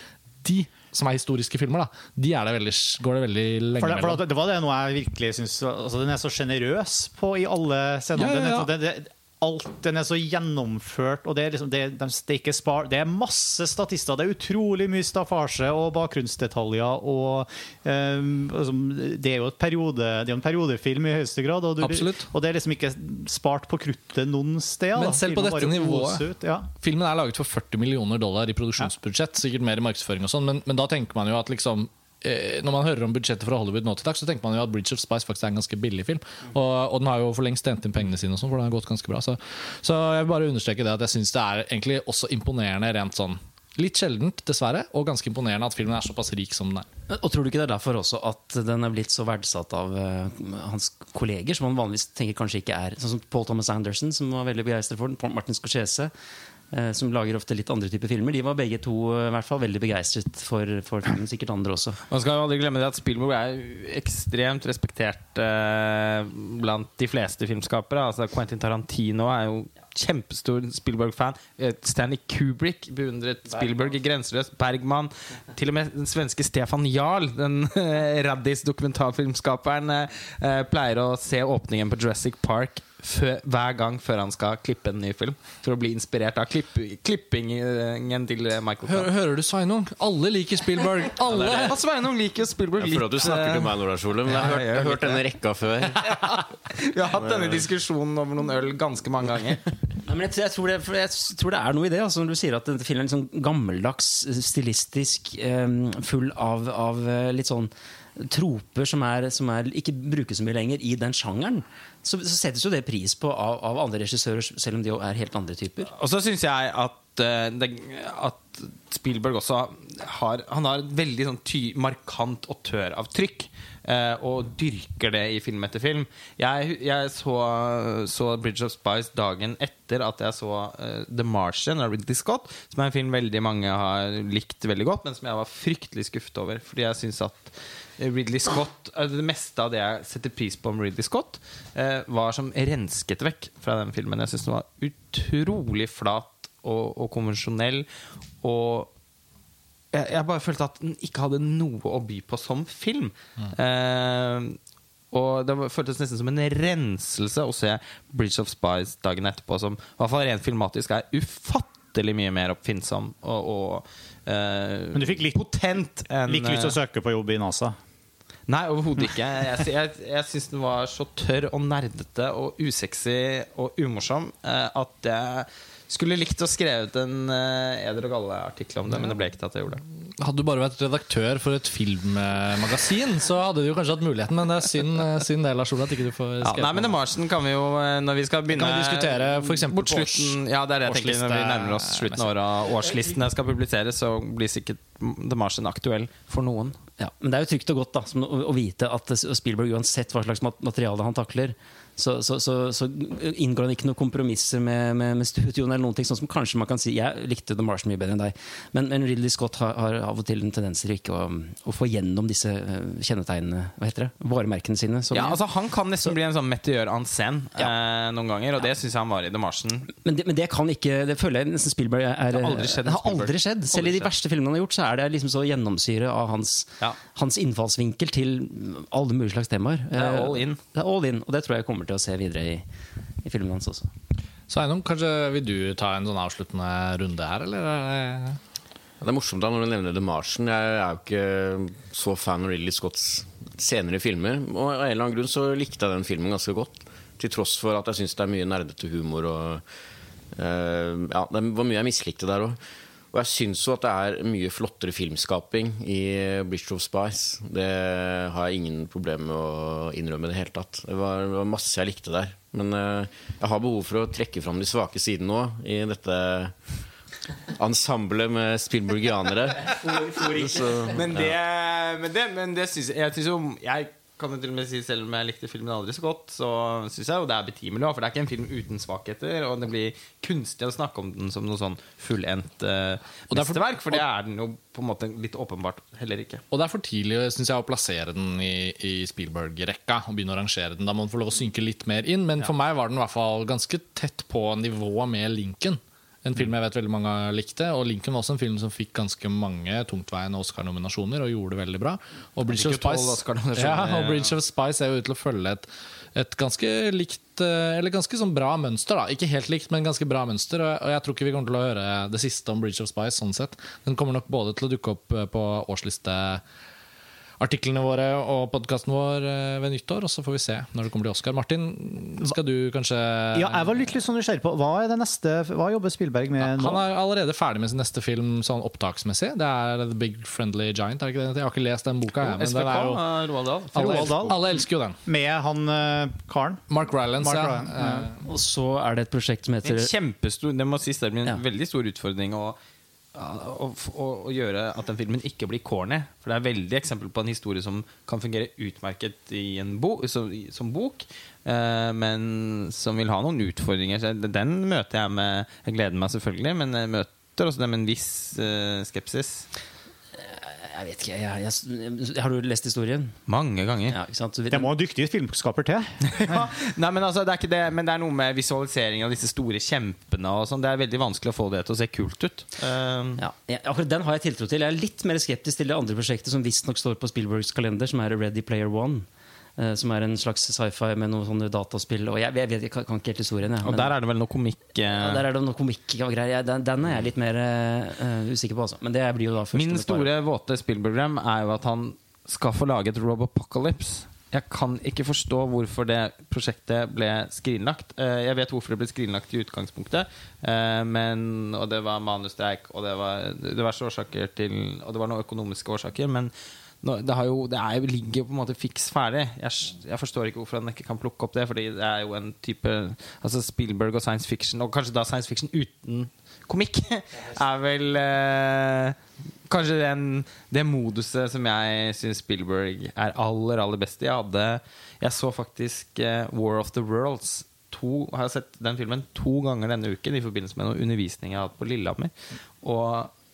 C: de som er historiske filmer, da, de det veldig, går det veldig lenge
A: For det, for det, det var det noe jeg virkelig syns altså, Den er så sjenerøs på i alle scenene.
C: Ja, ja, ja.
A: Alt, Den er så gjennomført, og det er, liksom, det, de, det, er spar, det er masse statister. Det er utrolig mye staffasje og bakgrunnsdetaljer. Og, um, altså, det er jo periode, det er en periodefilm i høyeste grad, og, du, og det er liksom ikke spart på kruttet noen steder.
C: Men
A: da.
C: selv på
A: Filmen
C: dette nivået-
A: Ut, ja.
C: Filmen er laget for 40 millioner dollar i produksjonsbudsjett, sikkert mer i markedsføring og sånn, men, men da tenker man jo at liksom når man hører om budsjettet fra Hollywood nå til dags, så tenker man jo at Bridge of Spice faktisk er en ganske billig film. Og, og den har jo for lengst tjent inn pengene sine, og sånn, for den har gått ganske bra. Så, så jeg vil bare understreke det at jeg syns det er egentlig også imponerende rent sånn Litt sjeldent, dessverre, og ganske imponerende at filmen er såpass rik som den er.
B: Og tror du ikke det er derfor også at den er blitt så verdsatt av uh, hans kolleger, som han vanligvis tenker kanskje ikke er Sånn som Paul Thomas Anderson, som var veldig begeistret for den. Martin Scorsese, eh, som lager ofte litt andre typer filmer. De var begge to eh, i hvert fall veldig begeistret for, for filmen. Sikkert andre også.
D: Man skal jo aldri glemme det at Spielberg er ekstremt respektert eh, blant de fleste filmskapere. Altså Quentin Tarantino er jo kjempestor Spielberg-fan. Eh, Stanley Kubrick beundret Spielberg i Grenseløs. Bergman. Til og med den svenske Stefan Jarl, den eh, raddis dokumentarfilmskaperen, eh, eh, pleier å se åpningen på Jurassic Park fø- hver gang før han skal klippe en ny film. For å bli inspirert av klipp, klippingen til Michael
C: Hør,
D: Kahn.
C: hører du, Sveinung? Alle liker Spielberg! Alle!
D: Og Sveinung liker Spielberg
E: Jeg
D: litt.
E: føler at du snakker til
D: eh,
E: meg, Nora Solum. Jeg har hørt, jeg har hørt denne rekka før.
D: Vi har hatt denne diskusjonen over noen øl ganske mange ganger.
B: Ja, men jeg, jeg, tror det, for jeg tror det er noe i det. Altså, når du sier at denne filmen er litt sånn gammeldags, stilistisk, eh, full av, av eh, litt sånn troper som, er, som er, ikke brukes så mye lenger i den sjangeren, så, så settes jo det pris på av, av andre regissører, selv om de er helt andre typer.
D: Og så syns jeg at, uh, det, at Spielberg også har Han har et veldig sånn ty, markant autøravtrykk. Uh, og dyrker det i film etter film. Jeg, jeg så, så Bridge of Spice dagen etter at jeg så uh, The Martian av Ridley Scott, som er en film veldig mange har likt veldig godt, men som jeg var fryktelig skuffet over. Fordi jeg synes at Ridley Scott eh, Det meste av det jeg setter pris på om Ridley Scott, eh, var som rensket vekk fra den filmen. Jeg syns den var utrolig flat og, og konvensjonell. Og jeg, jeg bare følte at den ikke hadde noe å by på som film. Eh, og det føltes nesten som en renselse å se Bridge of Spies dagen etterpå, som i hvert fall rent filmatisk er ufattelig mye mer oppfinnsom og, og eh,
A: Men du fikk litt-
D: potent enn
A: Litt lyst til å søke på jobb i NASA.
D: Nei, overhodet ikke. Jeg, jeg, jeg syns den var så tørr og nerdete og usexy og umorsom eh, at jeg Skulle likt å skrevet en uh, eder og galle-artikkel om det, men det ble ikke til at jeg gjorde det.
C: Hadde du bare vært redaktør for et filmmagasin, så hadde du kanskje hatt muligheten, men det er synd, eh, synd det, Lars Ole, at ikke du får
D: Ja,
C: skrevet
D: nei, men The Marsen kan vi jo, eh, når vi skal begynne
C: Kan vi diskutere for
D: mot slutten, Ja, det er det jeg tenker når vi nærmer oss slutten av året årslistene skal publiseres, så blir sikkert The Marsen aktuell for noen.
B: Ja, men det er jo trygt og godt da, som å, å vite at Spielberg, uansett hva slags materiale han takler, så, så, så, så inngår han ikke noen kompromisser med, med, med studioene. eller noen ting, sånn som kanskje man kan si Jeg likte The Marsh mye bedre enn deg, men, men Ridley Scott har, har av og til en tendens til ikke å, å få gjennom disse eh, kjennetegnene, hva heter det, varemerkene sine.
D: Ja, altså Han kan nesten bli en sånn meteor en scène eh, noen ganger, og det syns jeg han var i The Martian.
B: men, det, men det kan ikke Det føler jeg nesten Spielberg er
D: Det har aldri skjedd
B: Det har aldri skjedd. Selv i
D: Aldri
B: de verste filmene han har gjort, så er det liksom så gjennomsyret av hans,
D: Ja.
B: hans innfallsvinkel til alle mulige slags temaer.
D: Det er
B: Eh,
D: all in.
B: Det er all in, og det tror jeg jeg kommer til å se videre i, i filmene hans også.
C: Så Einom, kanskje vil du ta en sånn avsluttende runde her, eller? er det-
E: er morsomt da når du nevner The Martian. Jeg er jo ikke så fan av Ridley Scotts senere filmer. Og av en eller annen grunn så likte jeg den filmen ganske godt. Til tross for at jeg syns det er mye nerdete humor og uh, Ja, det var mye jeg mislikte der òg. Og jeg syns jo at det er mye flottere filmskaping i Bridge of Spice. Det har jeg ingen problemer med å innrømme i det hele tatt. Det var, det var masse jeg likte der. Men eh, jeg har behov for å trekke fram de svake sidene òg i dette ensemblet med spillburgianere.
D: Men det, men det, men det syns jeg, jeg synes jo Jeg kan jeg til og med si Selv om jeg likte filmen aldri så godt, så syns jeg jo det er betimelig. For det er ikke en film uten svakheter, og det blir kunstig å snakke om den som noe sånn fullendt uh,
C: er
D: mesterverk. For det er den jo på en måte litt åpenbart heller ikke.
C: Og det er for tidlig synes jeg, å plassere den i, i Spielberg-rekka og begynne å rangere den. Da må den få lov å synke litt mer inn. Men for meg var den i hvert fall ganske tett på nivået med Lincoln. En film jeg vet veldig mange likte. Og Lincoln var også en film som fikk ganske mange tungtveiende Oscar-nominasjoner og gjorde det veldig bra. Og Bridge of Spice, ja, og Bridge of Spice er jo ute til å følge et, et ganske likt eh, Eller ganske sånn bra mønster. da Ikke helt likt, men ganske bra mønster. Og jeg tror ikke vi kommer til å høre det siste om Bridge of Spice. sånn sett Den kommer nok både til å dukke opp på på årslisteartiklene våre og podkasten vår eh, ved nyttår, og så får vi se når det kommer til Oscar. Martin, skal du kanskje
A: Ja, jeg var litt, litt sånn nysgjerrig på Hva er det neste Hva jobber Spielberg med nå?
C: Han er allerede ferdig med sin neste film sånn opptaksmessig. Det er The Big Friendly Giant. Er ikke det? Jeg har ikke lest den boka. Jeg, men
D: SPK,
C: den er jo,
D: Roald Dahl.
C: alle,
A: Roald Dahl.
C: alle elsker jo den.
A: Med han uh, karen?
C: Mark Rylance,
A: Mark
C: ja.
A: Rylance, ja.
B: Og så er det et prosjekt som heter
D: En kjempestor Det må sies det blir en
B: Ja.
D: veldig stor utfordring å, å, å, gjøre at den filmen ikke blir corny. For det er veldig eksempel på en historie som kan fungere utmerket bo, som, som bok, eh, men som vil ha noen utfordringer. Så den møter jeg med Jeg gleder meg selvfølgelig, men jeg møter også det med en viss eh, skepsis.
B: Jeg vet ikke, jeg, jeg, Har du lest historien?
D: Mange ganger.
B: Ja, ikke sant? Vi-
A: Det må en dyktig filmskaper til.
D: ja. Nei, men altså, det er ikke det Men det er noe med visualisering av disse store kjempene og sånn. Det er veldig vanskelig å få det til å se kult ut. Um.
B: Ja, akkurat den har jeg tiltro til. Jeg er litt mer skeptisk til det andre prosjektet som visstnok står på Spielbergs kalender, som er Ready Player One. Eh, Som er en slags sci-fi med noen sånne dataspill. Og jeg, jeg, vet, jeg kan kan ikke helt historien. Jeg,
D: og der er det vel noe komikk eh,
B: ja, der er det noe komikk og greier. Den, den er jeg litt mer uh, usikker på. Altså. Men det blir jo da
D: Min store våte Spielberg-drøm er jo at han skal få lage et Robopocalypse. Jeg kan ikke forstå hvorfor det prosjektet ble skrinlagt. Jeg vet hvorfor det ble skrinlagt i utgangspunktet, men, og det var manusstreik, og det var diverse årsaker til Og det var noen økonomiske årsaker, men det, har jo, det jo, ligger jo på en måte fiks ferdig. Jeg, jeg forstår ikke hvorfor han ikke kan plukke opp det, Fordi det er jo en type Altså Spielberg og science fiction, og kanskje da science fiction uten komikk, er vel eh, Kanskje den, det moduset som jeg syns Spielberg er aller aller best i. Jeg, hadde, jeg så faktisk eh, War of the Worlds. To, har jeg sett den filmen to ganger denne uken i forbindelse med noe undervisning jeg har hatt på Lillehammer. Og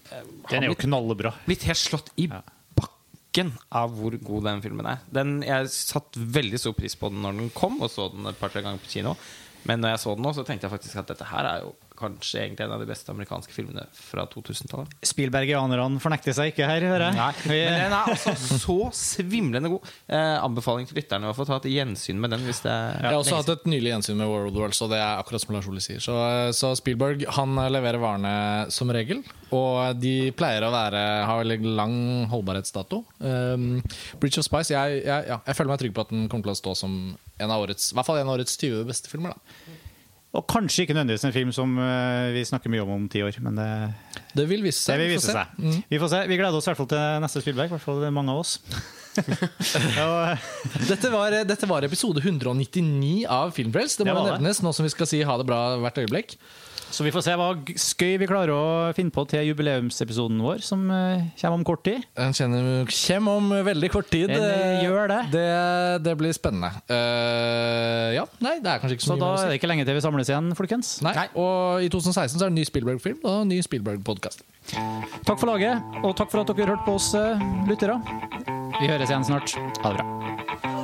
D: eh,
A: Den er jo
D: knallebra. blitt, helt slått i bakken av hvor god den filmen er. Den, jeg satt veldig stor pris på den når den kom, og så den et par-tre ganger på kino. Men når jeg så den nå, så tenkte jeg faktisk at dette her er jo kanskje egentlig en av de beste amerikanske filmene fra 2000-tallet.
A: Spielbergianerne fornekter seg ikke her, hører jeg.
D: Nei, men den er altså så svimlende god. Eh, anbefaling til lytterne å få ta et gjensyn med den. Hvis det er
C: Jeg har også hatt et nylig gjensyn med World Worlds, og det er akkurat som Lars Ole sier. Så, så Spielberg han leverer varene som regel, og de pleier å være, ha veldig lang holdbarhetsdato. Um, Bridge of Spice, jeg, jeg, ja, jeg føler meg trygg på at den kommer til å stå som en av årets, i hvert fall en av årets 20 beste filmer. Da.
A: Og kanskje ikke nødvendigvis en film som eh, vi snakker mye om om ti år, men det,
C: Det vil vise seg.
A: vil
C: vi
A: vise seg.
C: Mm.
A: Vi får se. Vi gleder oss i hvert fall til neste Spielberg, i hvert fall mange av oss.
C: Dette, var, dette var episode 199 av Filmfrelst. Det må
A: det.
C: nevnes nå som vi skal si ha det bra hvert øyeblikk.
A: Så vi får se hva skøy vi klarer å finne på til jubileumsepisoden vår, som eh, kommer om kort tid.
C: Den kjenner, kommer om veldig kort tid.
A: Den, eh, gjør det.
C: Det, det blir spennende. Uh, ja, nei, det er kanskje ikke så,
A: Så
C: mye
A: da er det ikke lenge til vi samles igjen, folkens.
C: Nei. Og i 2016 så er det en ny Spielberg-film og en ny Spielberg-podkast.
A: Takk for laget, og takk for at dere hørte på oss, eh, lyttere. Vi høres igjen snart. Ha det bra.